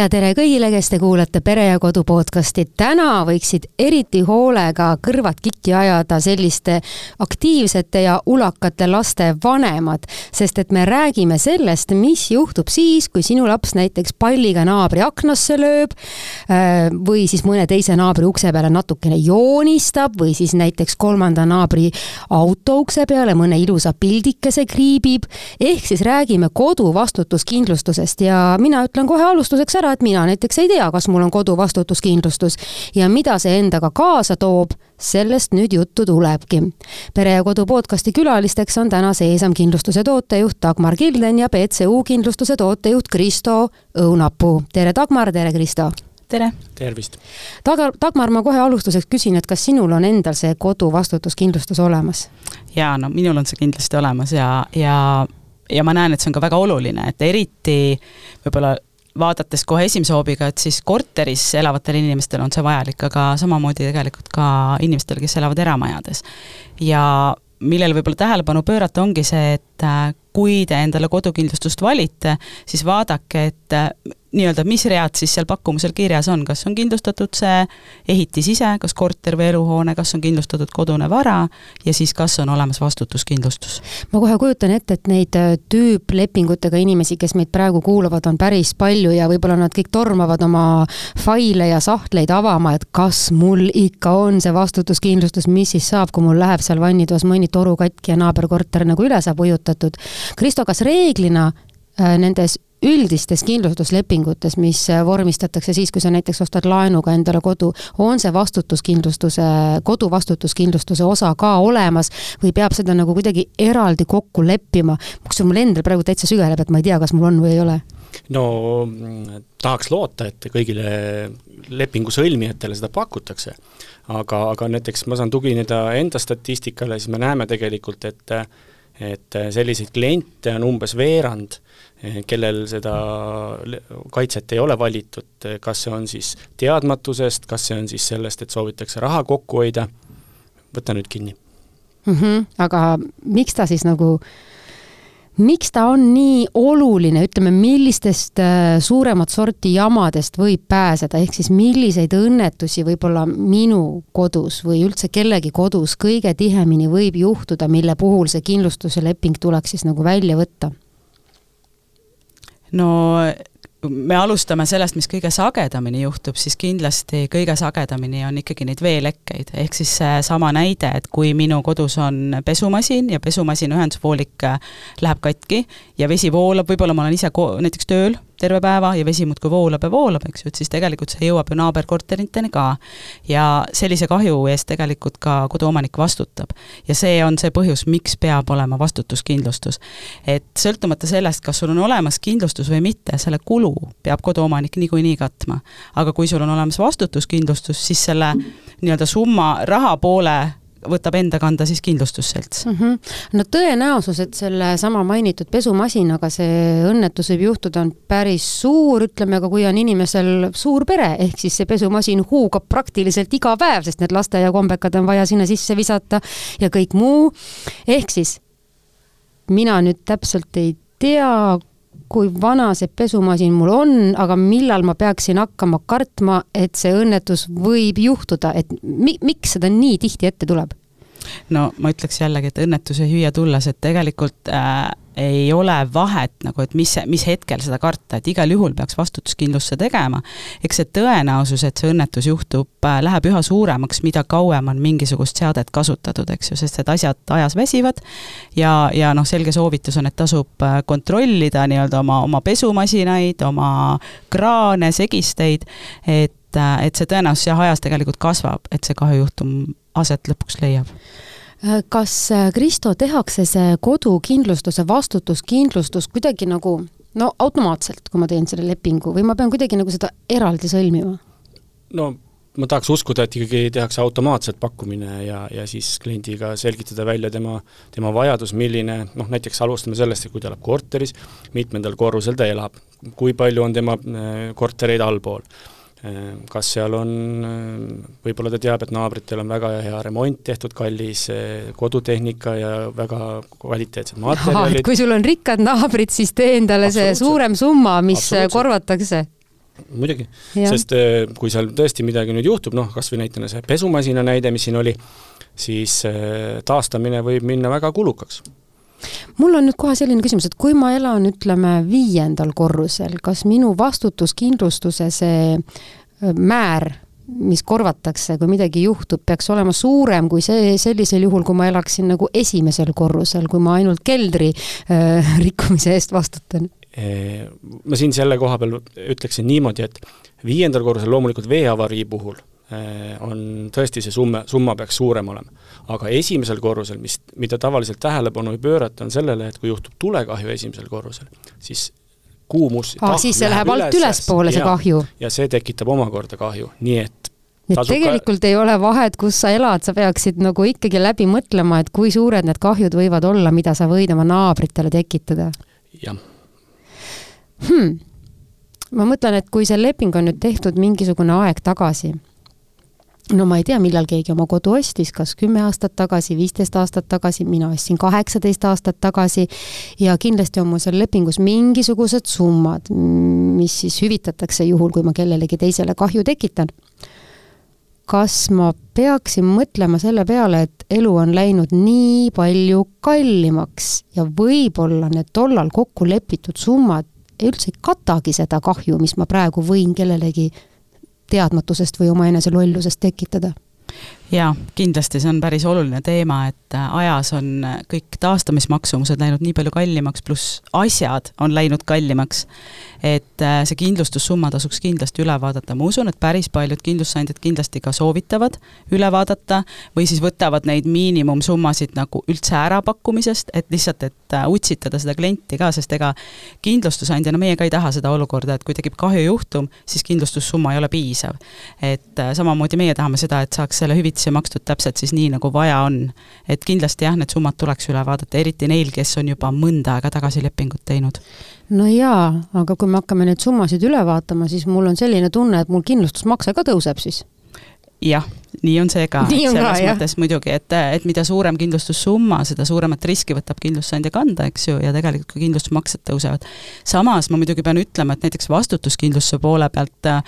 ja tere kõigile, kes te kuulate Pere ja Kodu podcasti. täna võiksid eriti hoolega kõrvad kikki ajada selliste aktiivsete ja ulakate laste vanemad, sest et me räägime sellest, mis juhtub siis, kui sinu laps näiteks palliga naabri aknasse lööb äh, või siis mõne teise naabri ukse peale natukene joonistab või siis näiteks kolmanda naabri auto ukse peale mõne ilusa pildikese kriibib. ehk siis räägime kodu vastutuskindlustusest ja mina ütlen kohe alustuseks ära, et mina näiteks ei tea, kas mul on kodu vastutuskindlustus ja mida see endaga kaasa toob, sellest nüüd juttu tulebki. pere ja Kodu podcasti külalisteks on täna Seesam kindlustuse tootejuht Dagmar Kilden ja BCU kindlustuse tootejuht Kristo Õunapuu. tere, Dagmar, tere, Kristo! tere! tervist! Tagar, Dagmar, ma kohe alustuseks küsin, et kas sinul on endal see kodu vastutuskindlustus olemas? jaa, no minul on see kindlasti olemas ja, ja ja ma näen, et see on ka väga oluline, et eriti võib-olla vaadates kohe esimese hoobiga, et siis korteris elavatel inimestel on see vajalik, aga samamoodi tegelikult ka inimestel, kes elavad eramajades. ja millele võib-olla tähelepanu pöörata, ongi see, et äh, kui te endale kodukindlustust valite, siis vaadake, et äh, nii-öelda, mis read siis seal pakkumisel kirjas on, kas on kindlustatud see ehitis ise, kas korter või eluhoone, kas on kindlustatud kodune vara ja siis kas on olemas vastutuskindlustus? ma kohe kujutan ette, et neid äh, tüüplepingutega inimesi, kes meid praegu kuulavad, on päris palju ja võib-olla nad kõik tormavad oma faile ja sahtleid avama, et kas mul ikka on see vastutuskindlustus, mis siis saab, kui mul läheb seal vannitoas mõni toru katki ja naaberkorter nagu üle saab ujutatud. Kristo, kas reeglina äh, nendes üldistes kindlustuslepingutes, mis äh, vormistatakse siis, kui sa näiteks ostad laenuga endale kodu, on see vastutuskindlustuse, kodu vastutuskindlustuse osa ka olemas või peab seda nagu kuidagi eraldi kokku leppima? kas mul endal praegu täitsa sügeleb, et ma ei tea, kas mul on või ei ole? no mm, tahaks loota, et kõigile lepingu sõlmijatele seda pakutakse, aga, aga näiteks ma saan tugineda enda statistikale, siis me näeme tegelikult, et et selliseid kliente on umbes veerand Eh, kellel seda kaitset ei ole valitud, kas see on siis teadmatusest, kas see on siis sellest, et soovitakse raha kokku hoida, võta nüüd kinni. Mm. -hmm, aga miks ta siis nagu, miks ta on nii oluline, ütleme, millistest äh, suuremat sorti jamadest võib pääseda, ehk siis milliseid õnnetusi võib-olla minu kodus või üldse kellegi kodus kõige tihemini võib juhtuda, mille puhul see kindlustuse leping tuleks siis nagu välja võtta? no me alustame sellest, mis kõige sagedamini juhtub, siis kindlasti kõige sagedamini on ikkagi neid veelekkeid, ehk siis seesama näide, et kui minu kodus on pesumasin ja pesumasina ühendusvoolik läheb katki ja vesi voolab, võib-olla ma olen ise ko-, näiteks tööl terve päeva ja vesi muudkui voolab ja voolab, eks ju, et siis tegelikult see jõuab ju naaberkorteriteni ka. ja sellise kahju eest tegelikult ka koduomanik vastutab. ja see on see põhjus, miks peab olema vastutuskindlustus. et sõltumata sellest, kas sul on olemas kindlustus või mitte, selle kulu peab koduomanik niikuinii katma. aga kui sul on olemas vastutuskindlustus, siis selle nii-öelda summa raha poole võtab enda kanda siis kindlustusselts mm. -hmm. no tõenäosus, et sellesama mainitud pesumasinaga see õnnetus võib juhtuda, on päris suur, ütleme, aga kui on inimesel suur pere, ehk siis see pesumasin huugab praktiliselt iga päev, sest need lasteaiakombekad on vaja sinna sisse visata ja kõik muu, ehk siis mina nüüd täpselt ei tea, kui vana see pesumasin mul on, aga millal ma peaksin hakkama kartma, et see õnnetus võib juhtuda, et mi-, miks seda nii tihti ette tuleb? no ma ütleks jällegi, et õnnetus ei hüüa tulles, et tegelikult äh, ei ole vahet nagu, et mis, mis hetkel seda karta, et igal juhul peaks vastutuskindlustuse tegema. eks see tõenäosus, et see õnnetus juhtub, äh, läheb üha suuremaks, mida kauem on mingisugust seadet kasutatud, eks ju, sest need asjad ajas väsivad ja, ja noh, selge soovitus on, et tasub äh, kontrollida nii-öelda oma, oma pesumasinaid, oma kraane, segisteid, et, äh, et see tõenäosus jah, ajas tegelikult kasvab, et see kahjujuhtum aset lõpuks leiab kas äh, Kristo, tehakse see kodukindlustuse vastutuskindlustus kuidagi nagu no automaatselt, kui ma teen selle lepingu või ma pean kuidagi nagu seda eraldi sõlmima? no ma tahaks uskuda, et ikkagi tehakse automaatselt pakkumine ja, ja siis kliendiga selgitada välja tema, tema vajadus, milline noh, näiteks alustame sellest, et kui ta elab korteris, mitmendal korrusel ta elab, kui palju on tema äh, kortereid allpool kas seal on, ehm, võib-olla ta teab, et naabritel on väga hea remont tehtud, kallis eh, kodutehnika ja väga kvaliteetsed materjalid. kui sul on rikkad naabrid, siis tee endale see suurem summa, mis korvatakse. Muidugi, sest äh, kui seal tõesti midagi nüüd juhtub, noh, kas või näitena see pesumasina näide, mis siin oli, siis taastamine võib minna väga kulukaks mul on nüüd kohe selline küsimus, et kui ma elan, ütleme, viiendal korrusel, kas minu vastutuskindlustuse see määr mis korvatakse, kui midagi juhtub, peaks olema suurem kui see sellisel juhul, kui ma elaksin nagu esimesel korrusel, kui ma ainult keldri äh, rikkumise eest vastutan? Ma siin selle koha peal ütleksin niimoodi, et viiendal korrusel loomulikult veeavarii puhul on tõesti see summa, summa peaks suurem olema. Aga esimesel korrusel, mis, mida tavaliselt tähelepanu ei pöörata, on sellele, et kui juhtub tulekahju esimesel korrusel, siis kuumus ah, siis see läheb alt ülespoole, see kahju? ja see tekitab omakorda kahju, nii et nii et tegelikult ka... ei ole vahet, kus sa elad, sa peaksid nagu ikkagi läbi mõtlema, et kui suured need kahjud võivad olla, mida sa võid oma naabritele tekitada. jah hmm.. ma mõtlen, et kui see leping on nüüd tehtud mingisugune aeg tagasi no ma ei tea, millal keegi oma kodu ostis, kas kümme aastat tagasi, viisteist aastat tagasi, mina ostsin kaheksateist aastat tagasi ja kindlasti on mul seal lepingus mingisugused summad, mis siis hüvitatakse juhul, kui ma kellelegi teisele kahju tekitan. kas ma peaksin mõtlema selle peale, et elu on läinud nii palju kallimaks ja võib-olla need tollal kokku lepitud summad üldse ei katagi seda kahju, mis ma praegu võin kellelegi teadmatusest või omaenese lollusest tekitada jaa, kindlasti see on päris oluline teema, et äh, ajas on äh, kõik taastamismaksumused läinud nii palju kallimaks, pluss asjad on läinud kallimaks, et äh, see kindlustussumma tasuks kindlasti üle vaadata, ma usun, et päris paljud kindlustusandjad kindlasti ka soovitavad üle vaadata või siis võtavad neid miinimumsummasid nagu üldse ära pakkumisest, et lihtsalt, et utsitada seda klienti ka, sest ega kindlustusandjana meie ka ei taha seda olukorda, et kui tekib kahjujuhtum, siis kindlustussumma ei ole piisav. et samamoodi meie tahame seda, et saaks selle hüvitise makstud täpselt siis nii, nagu vaja on. et kindlasti jah, need summad tuleks üle vaadata, eriti neil, kes on juba mõnda aega tagasi lepingut teinud. no jaa, aga kui me hakkame neid summasid üle vaatama, siis mul on selline tunne, et mul kindlustusmakse ka tõuseb siis jah, nii on see ka. selles ka, mõttes jah. muidugi, et, et mida suurem kindlustussumma, seda suuremat riski võtab kindlustusandja kanda, eks ju, ja tegelikult ka kindlustusmaksed tõusevad. samas ma muidugi pean ütlema, et näiteks vastutuskindlustuse poole pealt äh,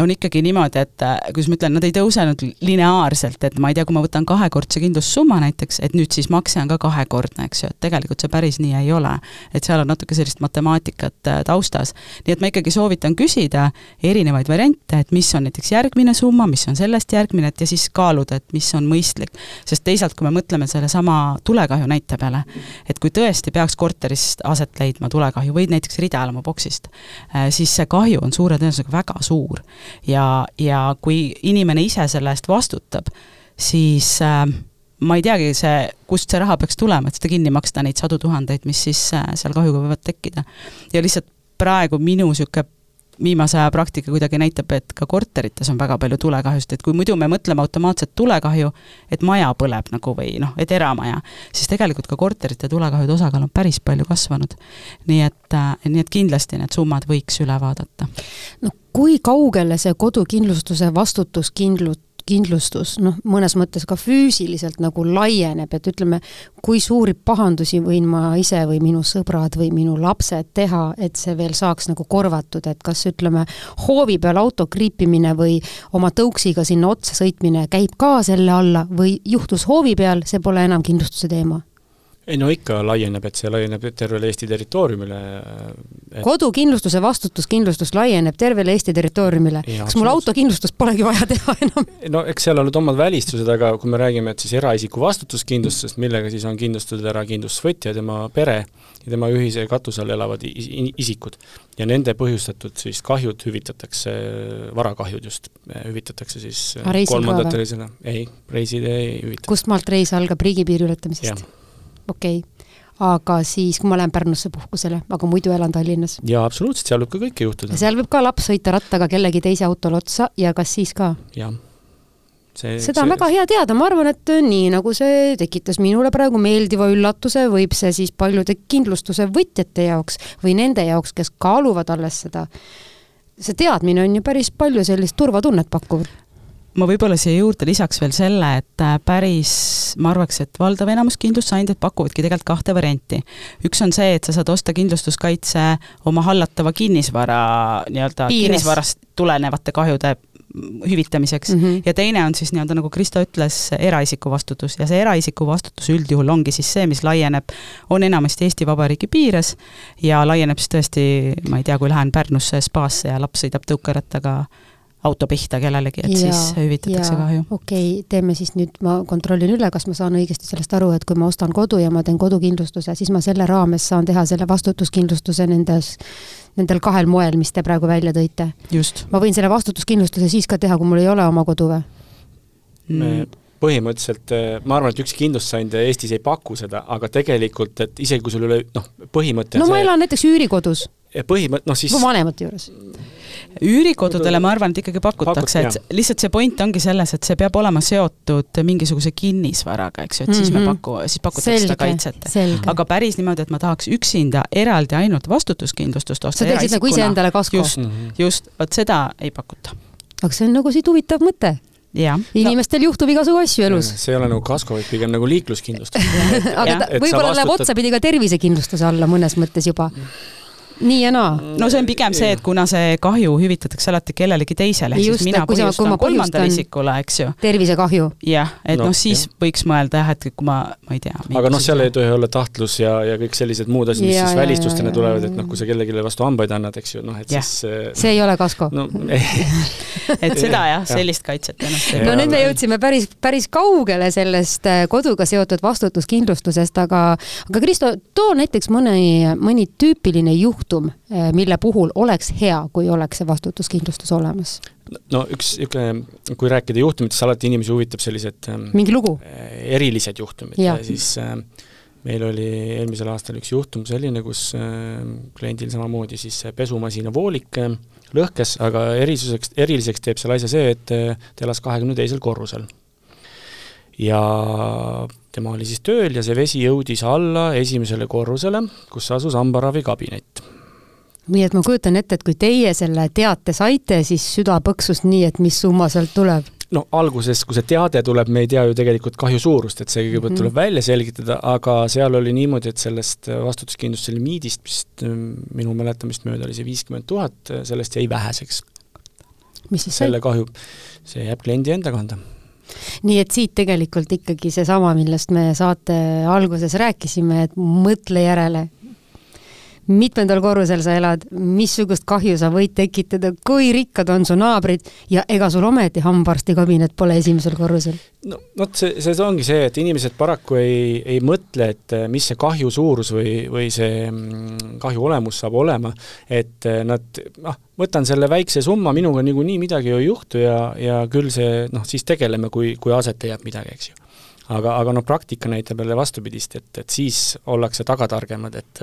on ikkagi niimoodi, et äh, kuidas ma ütlen, nad ei tõusenud lineaarselt, et ma ei tea, kui ma võtan kahekordse kindlustussumma näiteks, et nüüd siis makse on ka kahekordne, eks ju, et tegelikult see päris nii ei ole. et seal on natuke sellist matemaatikat äh, taustas. nii et ma ikkagi soovitan küsida erinevaid variante, et mis on näiteks järgmine summa, mis on sellest järgmine, et ja siis kaaluda, et mis on mõistlik. sest teisalt, kui me mõtleme sellesama tulekahju näite peale, et kui tõesti peaks korterist aset leidma tulekahju või näiteks rideelamu boksist, äh, siis see kahju on suure tõenäosusega väga suur ja, ja kui inimene ise selle eest vastutab, siis äh, ma ei teagi, see, kust see raha peaks tulema, et seda kinni maksta, neid sadu tuhandeid, mis siis äh, seal kahjuga võivad tekkida. ja lihtsalt praegu minu niisugune viimase aja praktika kuidagi näitab, et ka korterites on väga palju tulekahjusid, et kui muidu me mõtleme automaatselt tulekahju, et maja põleb nagu või noh, et eramaja, siis tegelikult ka korterite tulekahjude osakaal on päris palju kasvanud. nii et äh,, nii et kindlasti need summad võiks üle vaadata. no kui kaugele see kodukindlustuse vastutuskindlu-, kindlustus noh, mõnes mõttes ka füüsiliselt nagu laieneb, et ütleme, kui suuri pahandusi võin ma ise või minu sõbrad või minu lapsed teha, et see veel saaks nagu korvatud, et kas ütleme, hoovi peal auto kriipimine või oma tõuksiga sinna otsa sõitmine käib ka selle alla või juhtus hoovi peal, see pole enam kindlustuse teema? Ei no ikka laieneb, et see laieneb tervele Eesti territooriumile et.... kodukindlustuse vastutuskindlustus laieneb tervele Eesti territooriumile. kas mul autokindlustust polegi vaja teha enam? no eks seal nüüd omad välistused, aga kui me räägime, et siis eraisiku vastutuskindlustusest, millega siis on kindlustatud ära kindlustusvõtja, tema pere ja tema ühise katuse all elavad isikud ja nende põhjustatud siis kahjud hüvitatakse, varakahjud just, hüvitatakse siis kolmandatele, ei, reisid ei hüvitata. kust maalt reis algab, riigipiiri ületamisest? Okei okay aga siis, kui ma lähen Pärnusse puhkusele, aga muidu elan Tallinnas. jaa, absoluutselt, seal võib ka kõike juhtuda. seal võib ka laps sõita rattaga kellegi teise autole otsa ja kas siis ka? jah. See, seda see... on väga hea teada, ma arvan, et nii nagu see tekitas minule praegu meeldiva üllatuse, võib see siis paljude kindlustuse võtjate jaoks või nende jaoks, kes kaaluvad alles seda, see teadmine on ju päris palju sellist turvatunnet pakkuv ma võib-olla siia juurde lisaks veel selle, et äh, päris, ma arvaks, et valdav enamus kindlustusandjaid pakuvadki tegelikult kahte varianti. üks on see, et sa saad osta kindlustuskaitse oma hallatava kinnisvara nii-öelda kinnisvarast tulenevate kahjude hüvitamiseks mm -hmm. ja teine on siis nii-öelda, nagu Kristo ütles, eraisiku vastutus ja see eraisiku vastutus üldjuhul ongi siis see, mis laieneb, on enamasti Eesti Vabariigi piires ja laieneb siis tõesti, ma ei tea, kui lähen Pärnusse spaasse ja laps sõidab tõukerattaga auto pihta kellelegi, et ja, siis hüvitatakse kahju. okei okay,, teeme siis nüüd, ma kontrollin üle, kas ma saan õigesti sellest aru, et kui ma ostan kodu ja ma teen kodukindlustuse, siis ma selle raames saan teha selle vastutuskindlustuse nendes nendel kahel moel, mis te praegu välja tõite. ma võin selle vastutuskindlustuse siis ka teha, kui mul ei ole oma kodu või mm.? põhimõtteliselt äh, ma arvan, et ükski kindlustusandja Eestis ei paku seda, aga tegelikult, et isegi kui sul üle, noh, põhimõte no ma elan näiteks üürikodus. Põhimõte, noh siis vanemate juures üürikodudele ma arvan, et ikkagi pakutakse, et lihtsalt see point ongi selles, et see peab olema seotud mingisuguse kinnisvaraga, eks ju, et mm -hmm. siis me mhm. paku, siis pakutakse seda kaitset. aga päris niimoodi, et ma tahaks üksinda eraldi ainult vastutuskindlustust osta. sa teeksid nagu iseendale kasko? just mm, -hmm. just, vot seda ei pakuta. aga see on nagu siit huvitav mõte inimestel no. juhtub igasugu asju elus. see ei ole nagu kasko, vaid pigem nagu liikluskindlustus aga ta võib-olla läheb otsapidi ka tervisekindlustuse alla mõnes mõttes juba nii ja naa. no see on pigem see, et kuna see kahju hüvitatakse alati kellelegi teisele, ehk siis mina põhjustan kolmandale isikule, eks ju. tervisekahju. jah, et noh no, no, siis jah. võiks mõelda jah, et kui ma, ma ei tea. aga noh, seal ei tohi olla tahtlus ja, ja kõik sellised muud asjad, mis ja, siis välistustena tulevad, et noh, kui sa kellelegi vastu hambaid annad, eks ju, noh et ja. siis see ei ole kasko. no et seda jah, sellist kaitset ennast ei no nüüd me jõudsime päris, päris kaugele sellest äh, koduga seotud vastutuskindlustusest, aga aga Kristo, too näiteks mõni, mõni tüüpiline juht, juhtum, eh, mille puhul oleks hea, kui oleks see vastutuskindlustus olemas? no üks niisugune, kui rääkida juhtumitest, alati inimesi huvitab sellised ehm, mingi lugu? Eh, erilised juhtumid ja, ja siis äh, meil oli eelmisel aastal üks juhtum selline, kus äh, kliendil samamoodi siis pesumasina voolik äh, lõhkes, aga erisuseks, eriliseks teeb selle asja see, et ta elas kahekümne teisel korrusel. ja tema oli siis tööl ja see vesi jõudis alla esimesele korrusele, kus asus hambaravikabinett nii et ma kujutan ette, et kui teie selle teate saite, siis süda põksus nii, et mis summa sealt tuleb? no alguses, kui see teade tuleb, me ei tea ju tegelikult kahju suurust, et see kõigepealt mm -hmm. tuleb välja selgitada, aga seal oli niimoodi, et sellest vastutuskindlustuse limiidist vist minu mäletamist mööda oli see viiskümmend tuhat, sellest jäi väheseks. mis siis selle sai? kahju, see jääb kliendi enda kanda nii et siit tegelikult ikkagi seesama, millest me saate alguses rääkisime, et mõtle järele, mitmendal korrusel sa elad, missugust kahju sa võid tekitada, kui rikkad on su naabrid ja ega sul ometi hambaarstikabinett pole esimesel korrusel? no vot, see, see ongi see, et inimesed paraku ei, ei mõtle, et eh, mis see kahju suurus või, või see mm, kahju olemus saab olema, et eh, nad noh, võtan selle väikse summa, minuga niikuinii midagi ei juhtu ja, ja küll see noh, siis tegeleme, kui, kui aset leiab midagi, eks ju aga, aga noh, praktika näitab jälle vastupidist, et, et siis ollakse tagatargemad, et,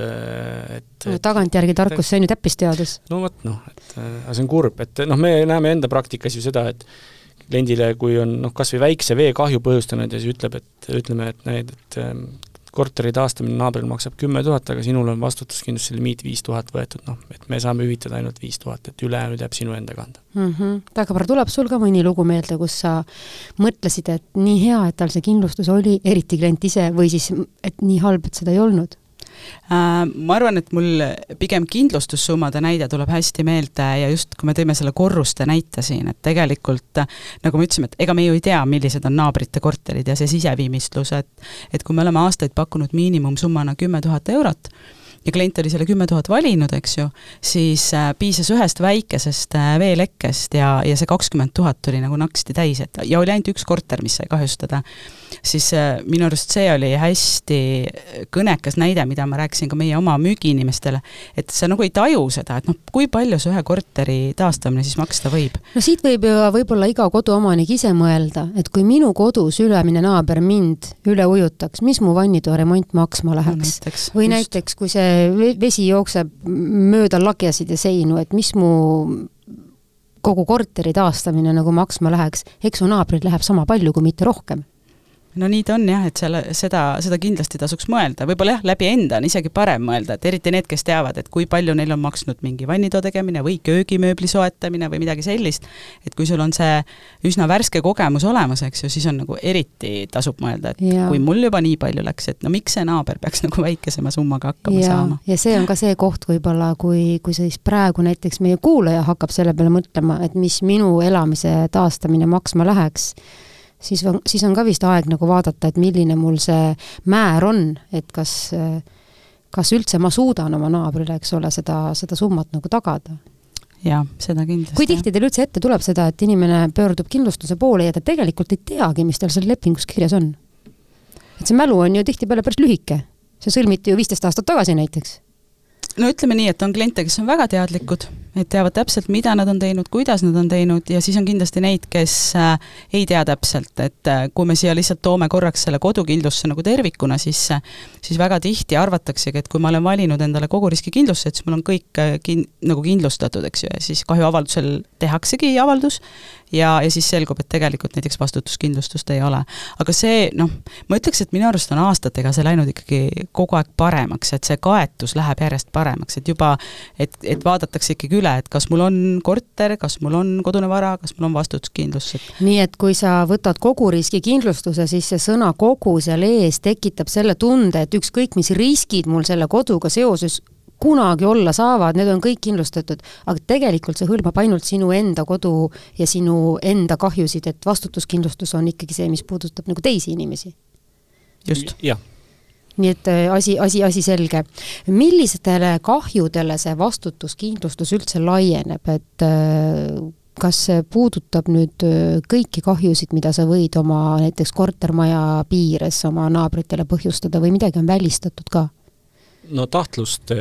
et no, tagantjärgi tarkus, see on ju täppisteadus. no vot noh, et aga see on kurb, et noh, me näeme enda praktikas ju seda, et kliendile, kui on noh, kas või väikse veekahju põhjustanud ja siis ütleb, et ütleme, et näed, et korteri taastamine naabril maksab kümme tuhat, aga sinul on vastutuskindlustuse limiit viis tuhat võetud, noh, et me saame hüvitada ainult viis tuhat, et ülejäänud jääb sinu enda kanda mm. -hmm. Dagmar, tuleb sul ka mõni lugu meelde, kus sa mõtlesid, et nii hea, et tal see kindlustus oli, eriti klient ise, või siis et nii halb, et seda ei olnud? Äh, ma arvan, et mul pigem kindlustussummade näide tuleb hästi meelde ja just, kui me tõime selle korruste näite siin, et tegelikult nagu me ütlesime, et ega me ju ei tea, millised on naabrite korterid ja see siseviimistlus, et et kui me oleme aastaid pakkunud miinimumsummana kümme tuhat eurot, ja klient oli selle kümme tuhat valinud, eks ju, siis äh, piisas ühest väikesest äh, veelekkest ja, ja see kakskümmend tuhat tuli nagu naksti täis, et ja oli ainult üks korter, mis sai kahjustada. siis äh, minu arust see oli hästi kõnekas näide, mida ma rääkisin ka meie oma müügiinimestele, et sa nagu ei taju seda, et noh, kui palju see ühe korteri taastamine siis maksta võib? no siit võib ju võib-olla iga koduomanik ise mõelda, et kui minu kodus ülemine naaber mind üle ujutaks, mis mu vannitoa remont maksma läheks no,? Või just. näiteks, kui see vesi jookseb mööda lagjasid ja seinu, et mis mu kogu korteri taastamine nagu maksma läheks, eks su naabril läheb sama palju, kui mitte rohkem no nii ta on jah, et selle, seda, seda kindlasti tasuks mõelda, võib-olla jah, läbi enda on isegi parem mõelda, et eriti need, kes teavad, et kui palju neil on maksnud mingi vannitoa tegemine või köögimööbli soetamine või midagi sellist, et kui sul on see üsna värske kogemus olemas, eks ju, siis on nagu eriti tasub mõelda, et ja. kui mul juba nii palju läks, et no miks see naaber peaks nagu väikesema summaga hakkama ja, saama. ja see on ka see koht võib-olla, kui, kui siis praegu näiteks meie kuulaja hakkab selle peale mõtlema, et mis minu elamise taastamine maksma läheks siis on, siis on ka vist aeg nagu vaadata, et milline mul see määr on, et kas, kas üldse ma suudan oma naabrile, eks ole, seda, seda summat nagu tagada jaa, seda kindlasti. kui tihti teil üldse ette tuleb seda, et inimene pöördub kindlustuse poole ja ta tegelikult ei teagi, mis tal seal lepingus kirjas on? et see mälu on ju tihtipeale päris lühike. see sõlmiti ju viisteist aastat tagasi näiteks no ütleme nii, et on kliente, kes on väga teadlikud, et teavad täpselt, mida nad on teinud, kuidas nad on teinud ja siis on kindlasti neid, kes äh, ei tea täpselt, et äh, kui me siia lihtsalt toome korraks selle kodukindlustuse nagu tervikuna sisse, siis väga tihti arvataksegi, et kui ma olen valinud endale kogu riskikindlustuse, et siis mul on kõik äh, kin-, nagu kindlustatud, eks ju, ja siis kahjuavaldusel tehaksegi avaldus ja, ja siis selgub, et tegelikult näiteks vastutuskindlustust ei ole. aga see noh, ma ütleks, et minu arust on aastatega see läinud ikkagi kogu aeg paremaks, et see kaetus läheb järjest paremaks, et juba et, et vaadatakse ikkagi üle, et kas mul on korter, kas mul on kodune vara, kas mul on vastutuskindlustus. nii et kui sa võtad kogu riskikindlustuse, siis see sõna kogu seal ees tekitab selle tunde, et ükskõik, mis riskid mul selle koduga seoses kunagi olla saavad, need on kõik kindlustatud, aga tegelikult see hõlmab ainult sinu enda kodu ja sinu enda kahjusid, et vastutuskindlustus on ikkagi see, mis puudutab nagu teisi inimesi. just. jah nii et äh, asi, asi, asi selge. millistele kahjudele see vastutuskindlustus üldse laieneb, et äh, kas see puudutab nüüd äh, kõiki kahjusid, mida sa võid oma näiteks kortermaja piires oma naabritele põhjustada või midagi on välistatud ka? no tahtlust,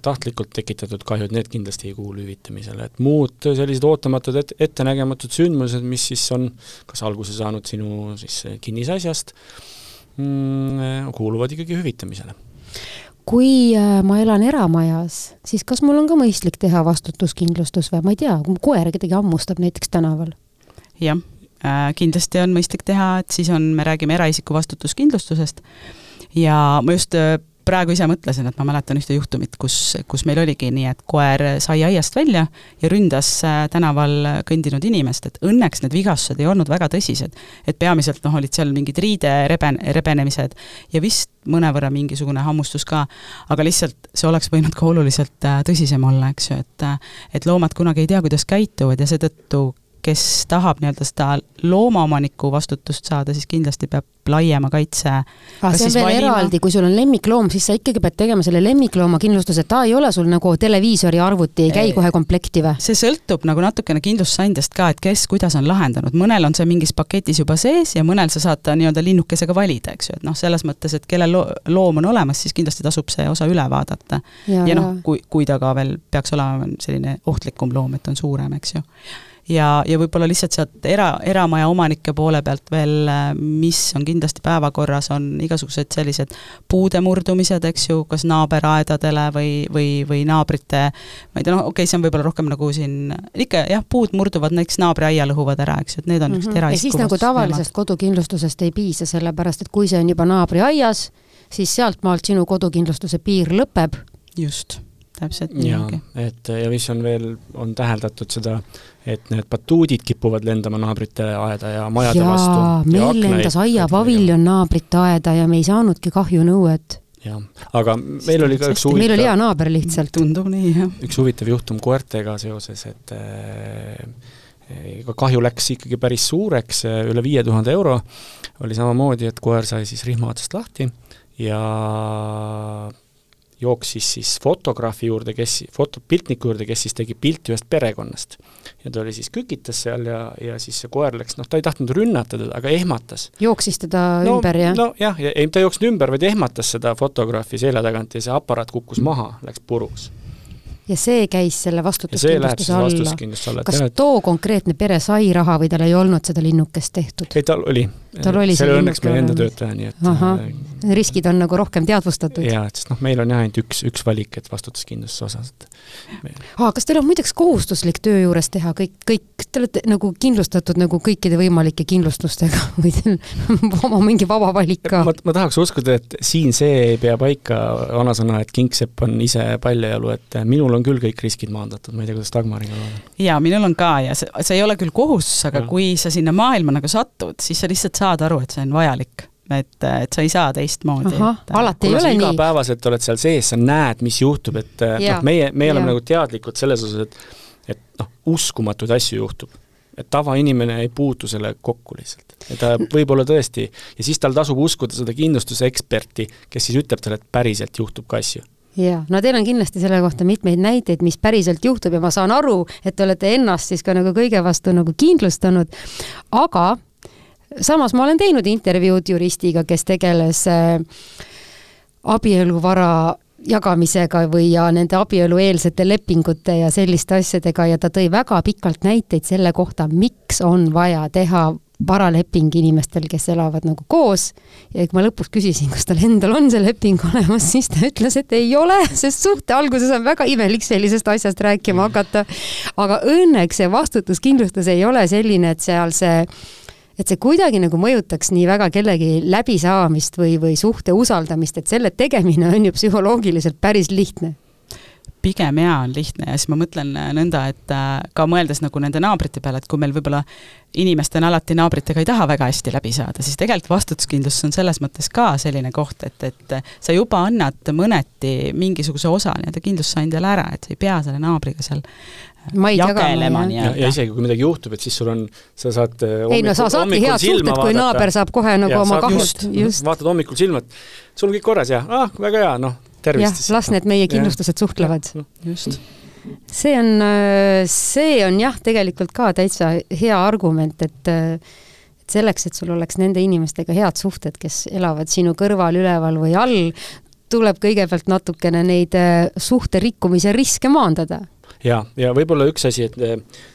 tahtlikult tekitatud kahjud, need kindlasti ei kuulu hüvitamisele, et muud sellised ootamatud et-, ettenägematud sündmused, mis siis on kas alguse saanud sinu siis kinnisasjast kuuluvad ikkagi hüvitamisele. kui äh, ma elan eramajas, siis kas mul on ka mõistlik teha vastutuskindlustus või ma ei tea, kui koer kedagi hammustab näiteks tänaval? jah äh,, kindlasti on mõistlik teha, et siis on, me räägime eraisiku vastutuskindlustusest ja ma just äh, praegu ise mõtlesin, et ma mäletan ühte juhtumit, kus, kus meil oligi nii, et koer sai aiast välja ja ründas äh, tänaval kõndinud inimest, et õnneks need vigastused ei olnud väga tõsised. et peamiselt noh, olid seal mingid riide reben-, rebenemised ja vist mõnevõrra mingisugune hammustus ka, aga lihtsalt see oleks võinud ka oluliselt äh, tõsisem olla, eks ju, et äh, et loomad kunagi ei tea, kuidas käituvad ja seetõttu kes tahab nii-öelda seda loomaomaniku vastutust saada, siis kindlasti peab laiema kaitse ah, see on veel valima. eraldi, kui sul on lemmikloom, siis sa ikkagi pead tegema selle lemmiklooma kindlustuse, ta ei ole sul nagu televiisori arvuti, ei käi kohe komplekti või? see sõltub nagu natukene kindlustusandjast ka, et kes kuidas on lahendanud, mõnel on see mingis paketis juba sees ja mõnel sa saad ta nii-öelda linnukesega valida, eks ju, et noh, selles mõttes, et kellel lo loom on olemas, siis kindlasti tasub see osa üle vaadata. ja, ja noh, kui, kui ta ka veel peaks olema selline ohtlikum loom, et on suurem, eks ju ja, ja võib-olla lihtsalt sealt era, eramaja omanike poole pealt veel, mis on kindlasti päevakorras, on igasugused sellised puude murdumised, eks ju, kas naaberaedadele või, või, või naabrite, ma ei tea, noh, okei okay,, see on võib-olla rohkem nagu siin, ikka jah, puud murduvad, näiteks naabri aia lõhuvad ära, eks ju, et need on niisugused mm -hmm. eraisiku ja siis nagu tavalisest kodukindlustusest ei piisa, sellepärast et kui see on juba naabri aias, siis sealtmaalt sinu kodukindlustuse piir lõpeb. just täpselt niimoodi. et ja mis on veel, on täheldatud seda et need batuudid kipuvad lendama naabrite aeda ja majade jaa, vastu. meil lendas aiapaviljon naabrite aeda ja me ei saanudki kahjunõuet. jah, aga meil oli ka üks huvitav meil oli hea naaber lihtsalt. tundub nii, jah. üks huvitav juhtum koertega seoses, et ega äh, kahju läks ikkagi päris suureks, üle viie tuhande euro, oli samamoodi, et koer sai siis rihma otsast lahti ja jooksis siis fotograafi juurde, kes, foto, piltniku juurde, kes siis tegi pilti ühest perekonnast. ja ta oli siis kükitas seal ja, ja siis see koer läks, noh, ta ei tahtnud rünnata teda, aga ehmatas. jooksis teda no, ümber, jah? nojah, ei, ta ei jooksnud ümber, vaid ehmatas seda fotograafi selja tagant ja see aparaat kukkus maha, läks puruks ja see käis selle vastutuskindlustuse alla. vastutuskindlustuse alla, kas too konkreetne pere sai raha või tal ei olnud seda linnukest tehtud? ei, tal oli. Tal oli see õnneks meie enda töötaja, nii et Ahah. äh, riskid on nagu rohkem teadvustatud? jaa, et sest noh, meil on jah ainult üks, üks valik, et vastutuskindlustuse osas, et aa, kas teil on muideks kohustuslik töö juures teha kõik, kõik, te olete nagu kindlustatud nagu kõikide võimalike kindlustustega või teil oma mingi vaba valik ka? ma, ma tahaks uskuda, et siin see ei pea paika, vanasõna, et kingsepp on ise paljajalu, et minul on küll kõik riskid maandatud, ma ei tea, kuidas Dagmariga on. jaa, minul on ka ja see, see ei ole küll kohustus, aga Jah. kui sa sinna maailma nagu satud, siis sa lihtsalt saad aru, et see on vajalik. et, et sa ei saa teistmoodi. ahah, alati ei ole nii? igapäevaselt oled seal sees, sa näed, mis juhtub, et äh, noh, meie, meie oleme nagu teadlikud selles osas, et et noh, uskumatuid asju juhtub. et tavainimene ei puutu sellega kokku lihtsalt. et ta võib-olla tõesti, ja siis tal tasub uskuda seda kindlustuse eksperti, kes siis ütleb talle, et päriselt juhtub ka asju. Jaa, no teil on kindlasti selle kohta mitmeid näiteid, mis päriselt juhtub ja ma saan aru, et te olete ennast siis ka nagu kõige vastu nagu kindlustanud, aga samas ma olen teinud intervjuud juristiga, kes tegeles äh, abieluvara jagamisega või ja nende abielueelsete lepingute ja selliste asjadega ja ta tõi väga pikalt näiteid selle kohta, miks on vaja teha varaleping inimestel, kes elavad nagu koos ja kui ma lõpuks küsisin, kas tal endal on see leping olemas, siis ta ütles, et ei ole, sest suhte alguses on väga imelik sellisest asjast rääkima hakata. aga õnneks see vastutuskindlustus ei ole selline, et seal see et see kuidagi nagu mõjutaks nii väga kellegi läbisaamist või, või suhte usaldamist, et selle tegemine on ju psühholoogiliselt päris lihtne pigem jaa, on lihtne ja siis ma mõtlen äh, nõnda, et äh, ka mõeldes nagu nende naabrite peale, et kui meil võib-olla inimestena alati naabritega ei taha väga hästi läbi saada, siis tegelikult vastutuskindlustus on selles mõttes ka selline koht, et, et sa juba annad mõneti mingisuguse osa nii-öelda kindlustusandjale ära, et sa ei pea selle naabriga seal äh, Maid jagelema jagama, ja, ja isegi kui midagi juhtub, et siis sul on, sa saad äh, ei no sa saadki head suhted, kui naaber saab kohe nagu Ja oma kahjud, just, just. vaatad hommikul silma, et sul on kõik korras ja ah, väga hea, noh, tervist siis. las need meie kindlustused suhtlevad. just. see on, see on jah, tegelikult ka täitsa hea argument, et et selleks, et sul oleks nende inimestega head suhted, kes elavad sinu kõrval, üleval või all, tuleb kõigepealt natukene neid eh, suhte rikkumise riske maandada. ja, ja võib-olla üks asi, et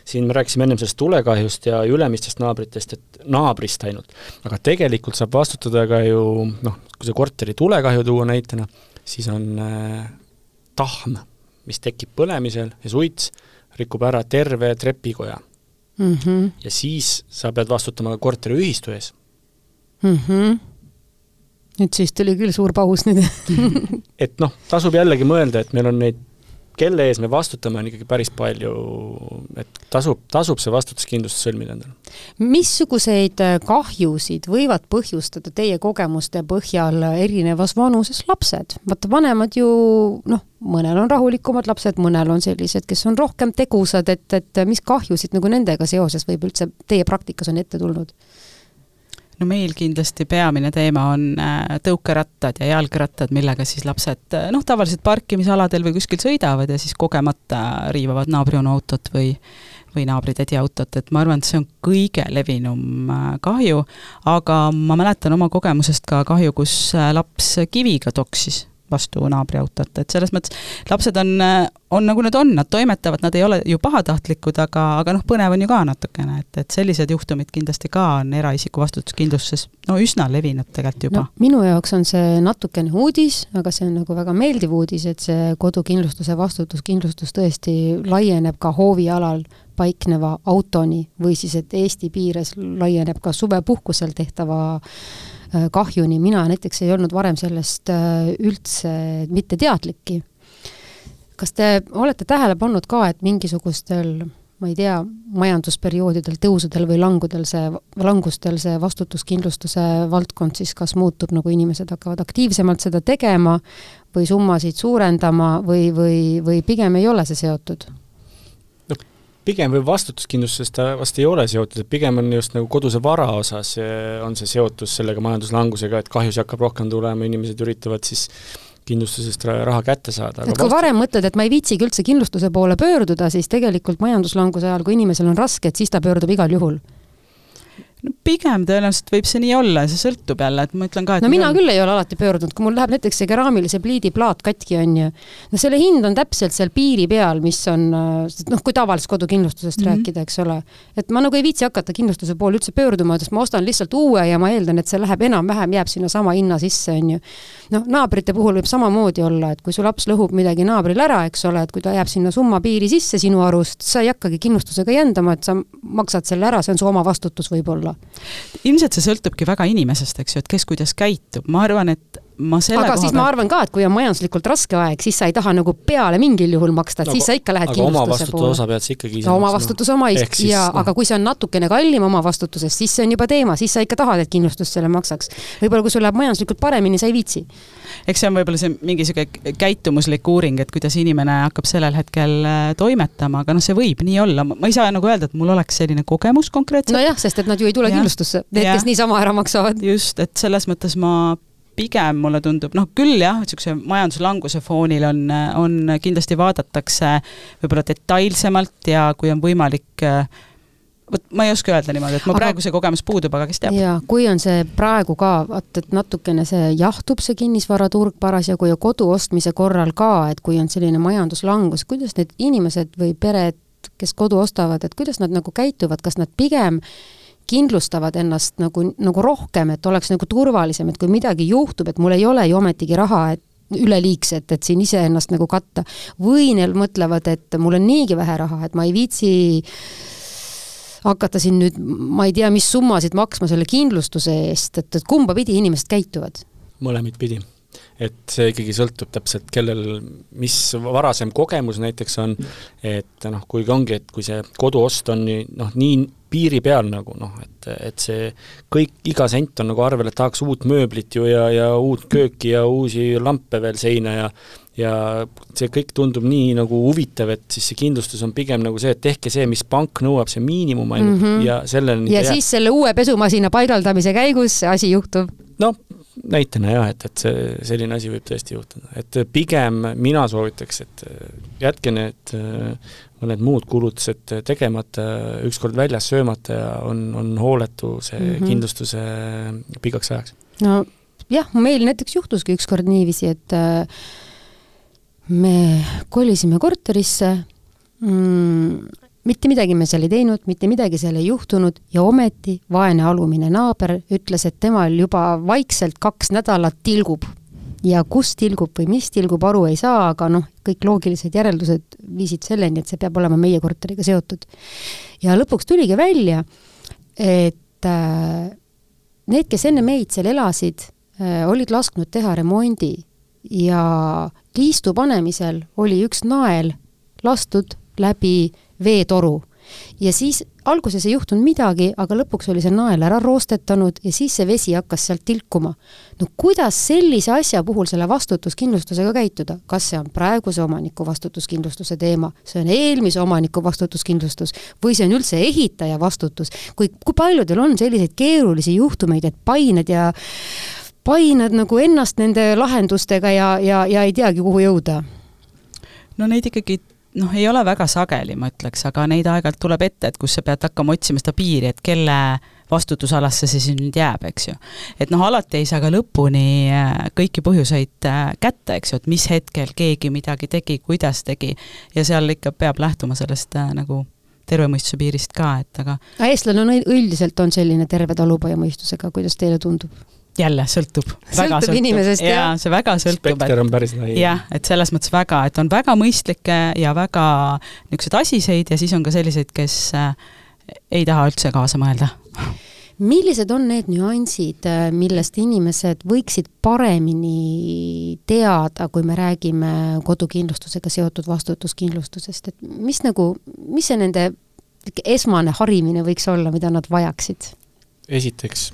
siin me rääkisime ennem sellest tulekahjust ja ülemistest naabritest, et naabrist ainult, aga tegelikult saab vastutada ka ju noh, kui see korteri tulekahju tuua näitena, siis on äh, tahm, mis tekib põlemisel ja suits rikub ära terve trepikoja mm. -hmm. ja siis sa pead vastutama ka korteriühistu ees. Mm -hmm. nüüd siis tuli küll suur paus nüüd et noh, tasub jällegi mõelda, et meil on neid, kelle ees me vastutame, on ikkagi päris palju, et tasub, tasub see vastutuskindlustus sõlmida endale. missuguseid äh, kahjusid võivad põhjustada teie kogemuste põhjal erinevas vanuses lapsed? vaata, vanemad ju noh, mõnel on rahulikumad lapsed, mõnel on sellised, kes on rohkem tegusad, et, et mis kahjusid nagu nendega seoses võib üldse teie praktikas on ette tulnud? No meil kindlasti peamine teema on äh, tõukerattad ja jalgrattad, millega siis lapsed äh, noh, tavaliselt parkimisaladel või kuskil sõidavad ja siis kogemata riivavad naabrionu autot või või naabritädi autot, et ma arvan, et see on kõige levinum äh, kahju, aga ma mäletan oma kogemusest ka kahju, kus laps kiviga toksis vastu naabri autot, et selles mõttes lapsed on, on nagu nad on, nad toimetavad, nad ei ole ju pahatahtlikud, aga, aga noh, põnev on ju ka natukene, et, et sellised juhtumid kindlasti ka on eraisiku vastutuskindlustuses no üsna levinud tegelikult juba no,. minu jaoks on see natukene uudis, aga see on nagu väga meeldiv uudis, et see kodukindlustuse vastutuskindlustus tõesti laieneb ka hoovialal paikneva autoni või siis, et Eesti piires laieneb ka suvepuhkusel tehtava äh, kahjuni, mina näiteks ei olnud varem sellest äh, üldse mitte teadlikki. kas te olete tähele pannud ka, et mingisugustel ma ei tea, majandusperioodidel, tõusudel või langudel see, langustel see vastutuskindlustuse valdkond siis kas muutub, nagu inimesed hakkavad aktiivsemalt seda tegema või summasid suurendama või, või, või pigem ei ole see seotud? Pigem või vastutuskindlustusest ta vast ei ole seotud, et pigem on just nagu koduse vara osas on see seotus sellega majanduslangusega, et kahjusi hakkab rohkem tulema, inimesed üritavad siis kindlustusest raha kätte saada. et kui vastu... varem mõtled, et ma ei viitsigi üldse kindlustuse poole pöörduda, siis tegelikult majanduslanguse ajal, kui inimesel on raske, et siis ta pöördub igal juhul no pigem tõenäoliselt võib see nii olla, see sõltub jälle, et ma ütlen ka, et no mina on... küll ei ole alati pöördunud, kui mul läheb näiteks see keraamilise pliidi plaat katki, on ju, no selle hind on täpselt seal piiri peal, mis on noh, kui tavalisest kodukindlustusest mm -hmm. rääkida, eks ole. et ma nagu ei viitsi hakata kindlustuse poole üldse pöörduma, sest ma ostan lihtsalt uue ja ma eeldan, et see läheb enam-vähem, jääb sinna sama hinna sisse, on ju. noh, naabrite puhul võib samamoodi olla, et kui su laps lõhub midagi naabril ära, eks ole, et kui ta jääb sinna summa piiri sisse sinu arust, sa ei hakkagi kindlustusega jändama, et sa maksad selle ära, see on su oma vastutus võib-olla olla. ilmselt see sõltubki väga inimesest, eks ju, et kes kuidas käitub, ma arvan, et ma selle aga siis peal... ma arvan ka, et kui on majanduslikult raske aeg, siis sa ei taha nagu peale mingil juhul maksta, et no, siis sa ikka lähed kindlustuse poole. osa pead sa ikkagi ise no, oma vastutus oma is- siis, ja no. aga kui see on natukene kallim oma vastutusest, siis see on juba teema, siis sa ikka tahad, et kindlustus selle maksaks. võib-olla kui sul läheb majanduslikult paremini, sa ei viitsi. eks see on võib-olla see mingi niisugune käitumuslik uuring, et kuidas inimene hakkab sellel hetkel äh, toimetama, aga noh, see võib nii olla, ma ei saa nagu öelda, et mul oleks selline kogemus konkreetselt. nojah, sest et nad ju ei tule ja. kindlustusse, need, kes niisama ära maksavad. just, et selles mõttes ma pigem mulle tundub, noh küll jah, niisuguse majanduslanguse foonil on, on kindlasti vaadatakse võib-olla detailsemalt ja kui on võimalik vot ma ei oska öelda niimoodi, et mul praegu see kogemus puudub, aga kes teab. jaa, kui on see praegu ka, vaata, et natukene see jahtub, see kinnisvaraturg parasjagu ja kodu ostmise korral ka, et kui on selline majanduslangus, kuidas need inimesed või pered, kes kodu ostavad, et kuidas nad nagu käituvad, kas nad pigem äh, kindlustavad ennast nagu, nagu rohkem, et oleks nagu turvalisem, et kui midagi juhtub, et mul ei ole ju ometigi raha, et üleliigset, et siin iseennast nagu katta. või neil mõtlevad, et mul on niigi vähe raha, et ma ei viitsi hakata siin nüüd, ma ei tea, mis summasid maksma selle kindlustuse eest, et, et kumba pidi inimesed käituvad? mõlemat pidi et see ikkagi sõltub täpselt, kellel, mis varasem kogemus näiteks on, et noh, kuigi ongi, et kui see koduost on nii noh, nii piiri peal nagu noh, et, et see kõik, iga sent on nagu arvel, et tahaks uut mööblit ju ja, ja uut kööki ja uusi lampe veel seina ja ja see kõik tundub nii nagu huvitav, et siis see kindlustus on pigem nagu see, et tehke see, mis pank nõuab, see miinimum ainult mm -hmm. ja selleni ja siis selle uue pesumasina paigaldamise käigus asi juhtub? noh, näitena jah, et, et see, selline asi võib tõesti juhtuda, et pigem mina soovitaks, et jätke need äh, mõned muud kulutused tegemata, ükskord väljas söömata ja on, on hooletu see mm -hmm. kindlustuse pikaks ajaks. no jah, meil näiteks juhtuski ükskord niiviisi, et äh, me kolisime korterisse mm,, mitte midagi me seal ei teinud, mitte midagi seal ei juhtunud ja ometi vaene alumine naaber ütles, et temal juba vaikselt kaks nädalat tilgub. ja kus tilgub või mis tilgub, aru ei saa, aga noh, kõik loogilised järeldused viisid selleni, et see peab olema meie korteriga seotud. ja lõpuks tuligi välja, et äh, need, kes enne meid seal elasid äh,, olid lasknud teha remondi ja liistu panemisel oli üks nael lastud läbi veetoru. ja siis alguses ei juhtunud midagi, aga lõpuks oli see nael ära roostetanud ja siis see vesi hakkas sealt tilkuma. no kuidas sellise asja puhul selle vastutuskindlustusega käituda, kas see on praeguse omaniku vastutuskindlustuse teema, see on eelmise omaniku vastutuskindlustus või see on üldse ehitaja vastutus, kui, kui paljudel on selliseid keerulisi juhtumeid, et painad ja painad nagu ennast nende lahendustega ja, ja, ja ei teagi, kuhu jõuda? no neid ikkagi noh, ei ole väga sageli, ma ütleks, aga neid aeg-ajalt tuleb ette, et kus sa pead hakkama otsima seda piiri, et kelle vastutusalasse see siis nüüd jääb, eks ju. et noh, alati ei saa ka lõpuni äh, kõiki põhjuseid äh, kätte, eks ju, et mis hetkel keegi midagi tegi, kuidas tegi, ja seal ikka peab lähtuma sellest äh, nagu terve mõistuse piirist ka, et aga aga eestlane on üldiselt, on selline terve talupojamõistusega, kuidas teile tundub? Jälle sõltub. sõltub inimesest, jah? jaa, see väga sõltub. spekter on päris lai. jah, et selles mõttes väga, et on väga mõistlikke ja väga niisuguseid asiseid ja siis on ka selliseid, kes äh, ei taha üldse kaasa mõelda. millised on need nüansid, äh, millest inimesed võiksid paremini teada, kui me räägime kodukindlustusega seotud vastutuskindlustusest, et mis nagu, mis see nende esmane harimine võiks olla, mida nad vajaksid? esiteks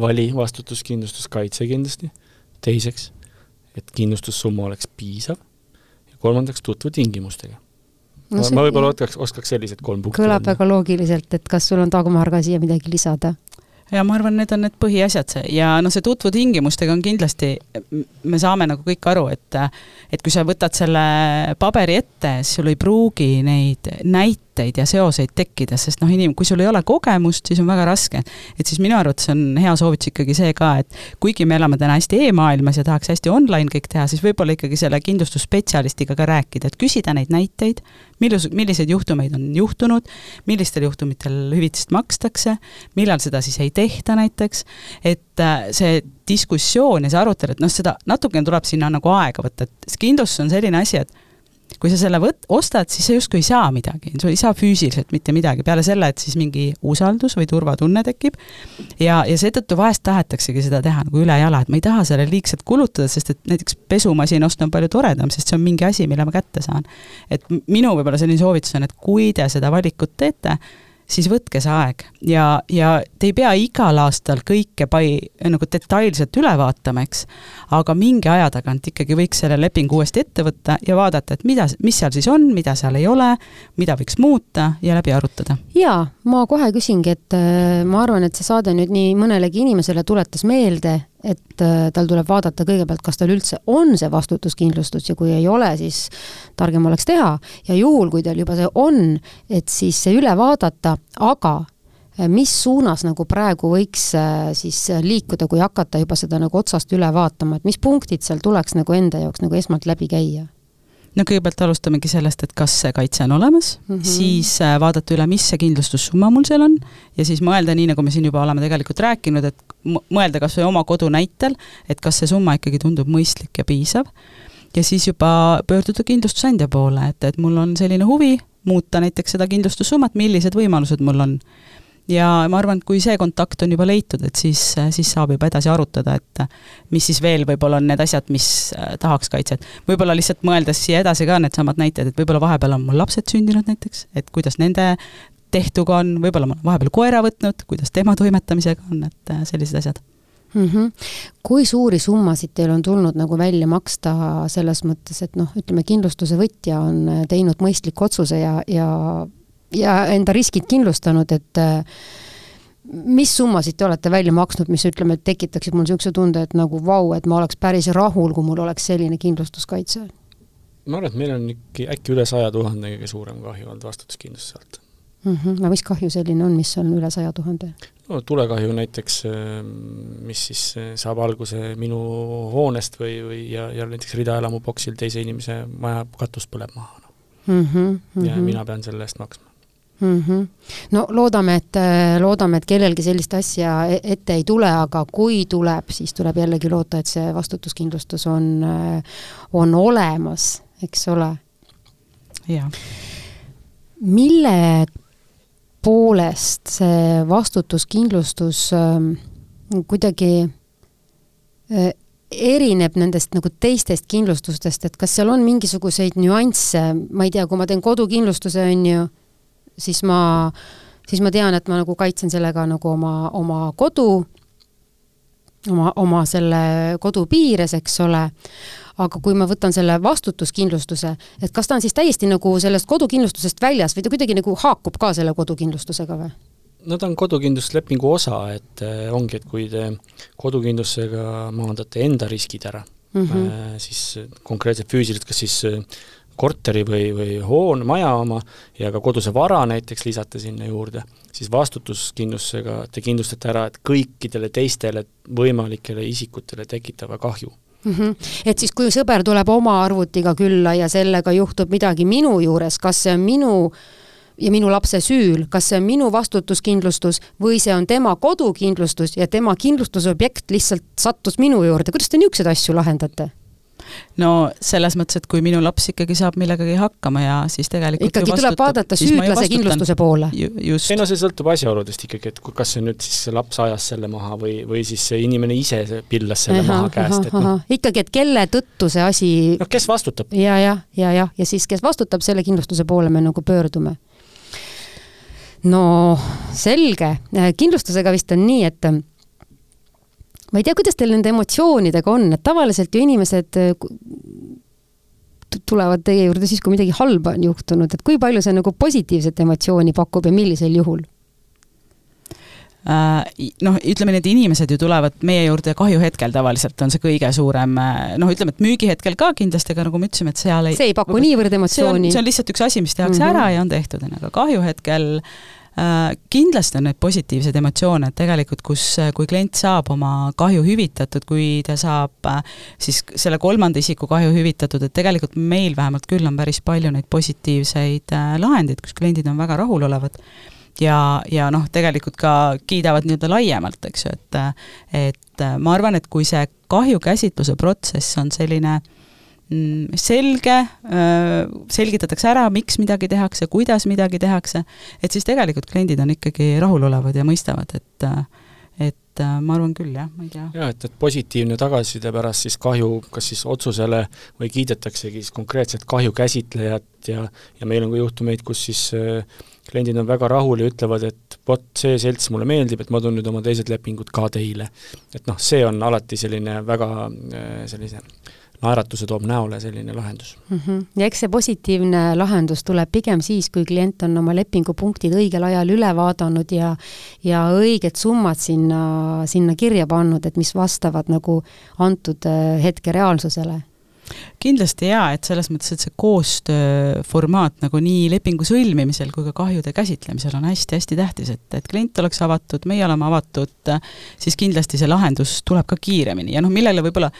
vali vastutuskindlustuskaitse kindlasti, teiseks, et kindlustussumma oleks piisav. Ja kolmandaks, tutvu tingimustega. No,. ma, ma võib-olla oskaks, oskaks sellised kolm punkti kõlab väga loogiliselt, et kas sul on, Dagmar, ka siia midagi lisada? ja ma arvan, need on need põhiasjad, see. Ja noh, see tutvu tingimustega on kindlasti, me saame nagu kõik aru, et et kui sa võtad selle paberi ette, siis sul ei pruugi neid näiteid näiteid ja seoseid tekkides, sest noh, inim-, kui sul ei ole kogemust, siis on väga raske. et siis minu arvates on hea soovitus ikkagi see ka, et kuigi me elame täna hästi e-maailmas ja tahaks hästi online kõik teha, siis võib-olla ikkagi selle kindlustusspetsialistiga ka rääkida, et küsida neid näiteid, millus-, milliseid juhtumeid on juhtunud, millistel juhtumitel hüvitist makstakse, millal seda siis ei tehta näiteks, et äh, see diskussioon ja see arutelu, et noh, seda natukene tuleb sinna nagu aega võtta, et kindlustus on selline asi, et kui sa selle võt-, ostad, siis sa justkui ei saa midagi, sa ei saa füüsiliselt mitte midagi, peale selle, et siis mingi usaldus või turvatunne tekib. Ja, ja seetõttu vahest tahetaksegi seda teha nagu ülejala, et ma ei taha sellele liigselt kulutada, sest et näiteks pesumasina osta on palju toredam, sest see on mingi asi, mille ma kätte saan. et minu võib-olla selline soovitus on, et kui te seda valikut teete, siis võtke see aeg ja, ja te ei pea igal aastal kõike pai-, nagu detailselt üle vaatama, eks, aga mingi aja tagant ikkagi võiks selle lepingu uuesti ette võtta ja vaadata, et mida, mis seal siis on, mida seal ei ole, mida võiks muuta ja läbi arutada. jaa, ma kohe küsingi, et äh, ma arvan, et see saade nüüd nii mõnelegi inimesele tuletas meelde, et äh, tal tuleb vaadata kõigepealt, kas tal üldse on see vastutuskindlustus ja kui ei ole, siis targem oleks teha ja juhul, kui tal juba see on, et siis see üle vaadata, aga äh, mis suunas nagu praegu võiks äh, siis liikuda, kui hakata juba seda nagu otsast üle vaatama, et mis punktid seal tuleks nagu enda jaoks nagu esmalt läbi käia? No kõigepealt alustamegi sellest, et kas see kaitse on olemas mm, -hmm. siis äh, vaadata üle, mis see kindlustussumma mul seal on ja siis mõelda, nii nagu me siin juba oleme tegelikult rääkinud, et mõelda kas või oma kodu näitel, et kas see summa ikkagi tundub mõistlik ja piisav. ja siis juba pöörduda kindlustusandja poole, et, et mul on selline huvi muuta näiteks seda kindlustussummat, millised võimalused mul on ja ma arvan, et kui see kontakt on juba leitud, et siis, siis saab juba edasi arutada, et mis siis veel võib-olla on need asjad, mis äh, tahaks kaitset. võib-olla lihtsalt mõeldes siia edasi ka needsamad näited, et võib-olla vahepeal on mul lapsed sündinud näiteks, et kuidas nende tehtuga on, võib-olla ma olen vahepeal koera võtnud, kuidas tema toimetamisega on, et äh, sellised asjad mm. -hmm. kui suuri summasid teil on tulnud nagu välja maksta selles mõttes, et noh, ütleme kindlustuse võtja on teinud mõistliku otsuse ja, ja ja enda riskid kindlustanud, et äh, mis summasid te olete välja maksnud, mis ütleme, tekitaksid mul niisuguse tunde, et nagu vau, et ma oleks päris rahul, kui mul oleks selline kindlustuskaitse? ma arvan, et meil on ikka äkki üle saja tuhande kõige suurem kahju olnud vastutuskindlustuse alt mm. -hmm. no mis kahju selline on, mis on üle saja tuhande? no tulekahju näiteks, äh, mis siis äh, saab alguse minu hoonest või, või ja, ja näiteks ridaelamuboksil teise inimese maja katus põleb maha no.. Mm -hmm, ja mm -hmm. mina pean selle eest maksma mm. -hmm. no loodame, et, loodame, et kellelgi sellist asja e-, ette ei tule, aga kui tuleb, siis tuleb jällegi loota, et see vastutuskindlustus on, on olemas, eks ole. mille poolest see vastutuskindlustus äh, kuidagi äh, erineb nendest nagu teistest kindlustustest, et kas seal on mingisuguseid nüansse, ma ei tea, kui ma teen kodukindlustuse, on ju, siis ma, siis ma tean, et ma nagu kaitsen sellega nagu oma, oma kodu, oma, oma selle kodu piires, eks ole, aga kui ma võtan selle vastutuskindlustuse, et kas ta on siis täiesti nagu sellest kodukindlustusest väljas või ta kuidagi nagu haakub ka selle kodukindlustusega või? no ta on kodukindlustuslepingu osa, et äh, ongi, et kui te kodukindlustusega maandate enda riskid ära mm, -hmm. siis konkreetselt füüsiliselt, kas siis äh, korteri või, või hoone, maja oma ja ka koduse vara näiteks lisate sinna juurde, siis vastutuskindlustusega te kindlustate ära, et kõikidele teistele võimalikele isikutele tekitava kahju mm. -hmm. et siis, kui sõber tuleb oma arvutiga külla ja sellega juhtub midagi minu juures, kas see on minu ja minu lapse süül, kas see on minu vastutuskindlustus või see on tema kodukindlustus ja tema kindlustusobjekt lihtsalt sattus minu juurde, kuidas te niisuguseid asju lahendate? No selles mõttes, et kui minu laps ikkagi saab millegagi hakkama ja siis tegelikult ikkagi tuleb vaadata süüdlase kindlustuse poole. just. ei no see sõltub asjaoludest ikkagi, et kas see nüüd siis see laps ajas selle maha või, või siis see inimene ise pillas selle aha, maha käest, et noh. ikkagi, et kelle tõttu see asi noh, kes vastutab? ja, ja, ja, jah, ja siis, kes vastutab, selle kindlustuse poole me nagu pöördume no selge, kindlustusega vist on nii, et ma ei tea, kuidas teil nende emotsioonidega on, et tavaliselt ju inimesed äh, tulevad teie juurde siis, kui midagi halba on juhtunud, et kui palju see nagu positiivset emotsiooni pakub ja millisel juhul? äh, noh, ütleme et inimesed ju tulevad meie juurde kahjuhetkel tavaliselt on see kõige suurem noh, ütleme, et müügihetkel ka kindlasti, aga nagu me ütlesime, et seal ei see ei paku niivõrd emotsiooni. see on lihtsalt üks asi, mis tehakse mm -hmm. ära ja on tehtud, on ju, aga kahjuhetkel äh, kindlasti on neid positiivseid emotsioone, et tegelikult kus, kui klient saab oma kahju hüvitatud, kui ta saab äh, siis selle kolmanda isiku kahju hüvitatud, et tegelikult meil vähemalt küll on päris palju neid positiivseid äh, lahendeid, kus kliendid on väga rahulolevad ja, ja noh, tegelikult ka kiidavad nii-öelda laiemalt, eks ju, et et ma arvan, et kui see kahjukäsitluse protsess on selline mm, selge, selgitatakse ära, miks midagi tehakse, kuidas midagi tehakse, et siis tegelikult kliendid on ikkagi rahulolevad ja mõistavad, et et ma arvan küll, jah, ma ei tea. jaa, et, et positiivne tagasiside pärast siis kahju kas siis otsusele või kiidetaksegi siis konkreetset kahju käsitlejat ja ja meil on ka juhtumeid, kus siis äh, kliendid on väga rahul ja ütlevad, et vot, see selts mulle meeldib, et ma toon nüüd oma teised lepingud ka teile. et noh, see on alati selline väga äh, sellise naeratuse toob näole selline lahendus mm. -hmm. ja eks see positiivne lahendus tuleb pigem siis, kui klient on oma lepingupunktid õigel ajal üle vaadanud ja ja õiged summad sinna, sinna kirja pannud, et mis vastavad nagu antud äh, hetke reaalsusele kindlasti jaa, et selles mõttes, et see koostööformaat nagu nii lepingu sõlmimisel kui ka kahjude käsitlemisel on hästi-hästi tähtis, et, et klient oleks avatud, meie oleme avatud, siis kindlasti see lahendus tuleb ka kiiremini. Ja noh, millele võib-olla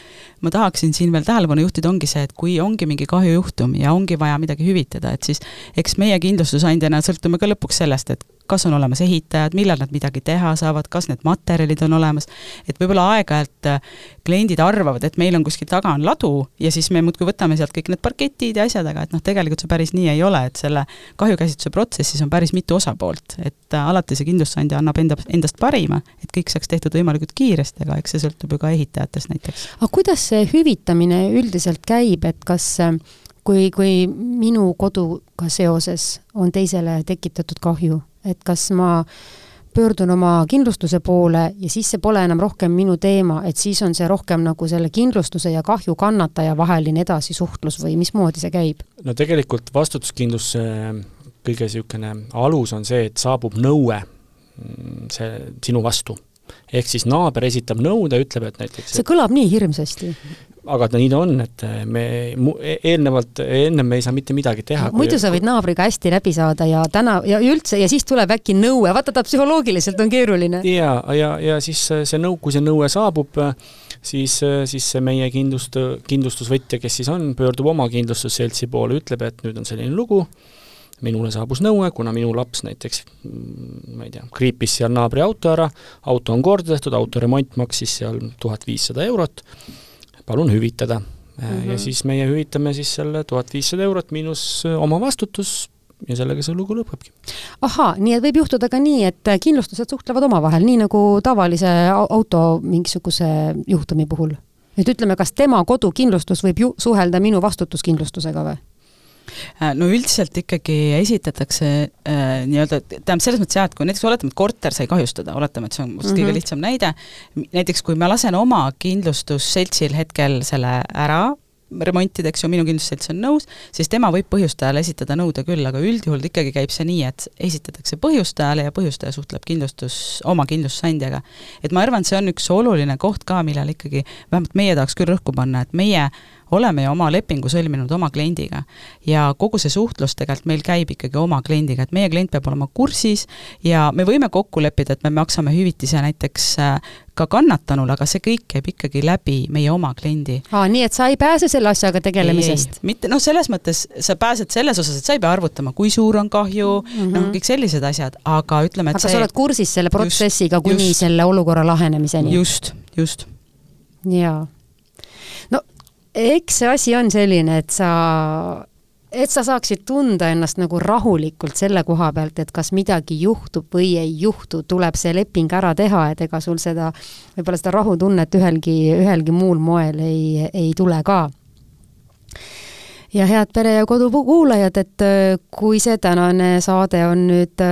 ma tahaksin siin veel tähelepanu juhtida, ongi see, et kui ongi mingi kahjujuhtum ja ongi vaja midagi hüvitada, et siis eks meie kindlustusandjana sõltume ka lõpuks sellest, et kas on olemas ehitajad, millal nad midagi teha saavad, kas need materjalid on olemas, et võib-olla aeg-ajalt kliendid arvavad, et meil on kuskil taga on ladu ja siis me muudkui võtame sealt kõik need parketid ja asjad, aga et noh, tegelikult see päris nii ei ole, et selle kahjukäsitluse protsessis on päris mitu osapoolt, et äh, alati see kindlustusandja annab enda, endast parima, et kõik saaks tehtud võimalikult kiiresti, aga eks see sõltub ju ka ehitajatest näiteks. aga kuidas see hüvitamine üldiselt käib, et kas äh, kui, kui minu koduga seoses on teisele tekitatud kahju, et kas ma pöördun oma kindlustuse poole ja siis see pole enam rohkem minu teema, et siis on see rohkem nagu selle kindlustuse ja kahju kannataja vaheline edasisuhtlus või mismoodi see käib? no tegelikult vastutuskindlustuse kõige niisugune alus on see, et saabub nõue mm, see sinu vastu. Ehk siis naaber esitab nõude, ütleb, et näiteks see kõlab nii hirmsasti aga ta nii ta on, et me e-, eelnevalt, ennem me ei saa mitte midagi teha. muidu sa võid naabriga hästi läbi saada ja täna ja üldse ja siis tuleb äkki nõue, vaata ta psühholoogiliselt on keeruline. ja, ja, ja siis see nõu, kui see nõue saabub, siis, siis see meie kindlust, kindlustusvõtja, kes siis on, pöördub oma kindlustusseltsi poole, ütleb, et nüüd on selline lugu, minule saabus nõue, kuna minu laps näiteks ma ei tea, kriipis seal naabri auto ära, auto on korda tehtud, auto remont maksis seal tuhat viissada eurot palun hüvitada mm. -hmm. ja siis meie hüvitame siis selle tuhat viissada eurot miinus äh, oma vastutus ja sellega see lugu lõpebki. ahaa, nii et võib juhtuda ka nii, et kindlustused suhtlevad omavahel, nii nagu tavalise auto mingisuguse juhtumi puhul? et ütleme, kas tema kodukindlustus võib ju suhelda minu vastutuskindlustusega või? Äh, no üldiselt ikkagi esitatakse äh, nii-öelda, tähendab selles mõttes jah, et kui näiteks oletame, et korter sai kahjustada, oletame, et see on must mm -hmm. kõige mhm. lihtsam näide, näiteks kui ma lasen oma kindlustusseltsil hetkel selle ära remontida, eks ju, minu kindlustusselts on nõus, siis tema võib põhjustajale esitada nõude küll, aga üldjuhul ikkagi käib see nii, et esitatakse põhjustajale ja põhjustaja suhtleb kindlustus, oma kindlustusandjaga. et ma arvan, et see on üks oluline koht ka, millal ikkagi, vähemalt meie tahaks küll rõhku panna, et meie oleme ju oma lepingu sõlminud oma kliendiga. ja kogu see suhtlus tegelikult meil käib ikkagi oma kliendiga, et meie klient peab olema kursis ja me võime kokku leppida, et me maksame hüvitise näiteks äh, ka kannatanule, aga see kõik käib ikkagi läbi meie oma kliendi. aa, nii et sa ei pääse selle asjaga tegelemisest? mitte, noh, selles mõttes sa pääsed selles osas, et sa ei pea arvutama, kui suur on kahju mm, -hmm. noh, kõik sellised asjad, aga ütleme, et aga see... sa oled kursis selle protsessiga kuni just, selle olukorra lahenemiseni? just, just. jaa eks see asi on selline, et sa, et sa saaksid tunda ennast nagu rahulikult selle koha pealt, et kas midagi juhtub või ei juhtu, tuleb see leping ära teha, et ega sul seda, võib-olla seda rahutunnet ühelgi, ühelgi muul moel ei, ei tule ka. Ja head Pere ja Kodu kuulajad, et äh, kui see tänane saade on nüüd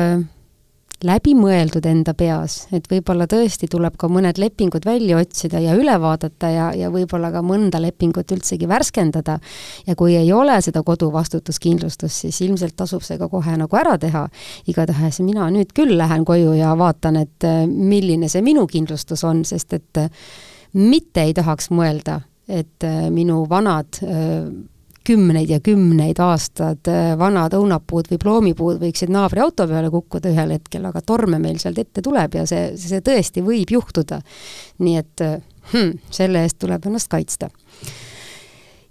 äh, läbimõeldud enda peas, et võib-olla tõesti tuleb ka mõned lepingud välja otsida ja üle vaadata ja, ja võib-olla ka mõnda lepingut üldsegi värskendada. ja kui ei ole seda koduvastutuskindlustust, siis ilmselt tasub see ka kohe nagu ära teha. igatahes mina nüüd küll lähen koju ja vaatan, et äh, milline see minu kindlustus on, sest et äh, mitte ei tahaks mõelda, et äh, minu vanad kümneid ja kümneid aastad äh, vanad õunapuud või ploomipuud võiksid naabri auto peale kukkuda ühel hetkel, aga torme meil sealt ette tuleb ja see, see tõesti võib juhtuda. nii et hmm, selle eest tuleb ennast kaitsta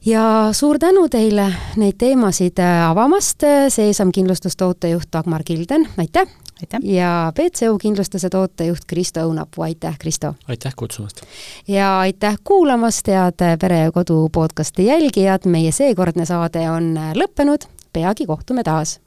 ja suur tänu teile neid teemasid äh, avamast, Seesam kindlustustootejuht Dagmar Kilden, aitäh! Aitäh! ja BCU kindlustuse tootejuht Kristo Õunapuu, aitäh, Kristo! aitäh kutsumast! ja aitäh kuulamast, head Pere ja Kodu podcasti jälgijad, meie seekordne saade on lõppenud, peagi kohtume taas!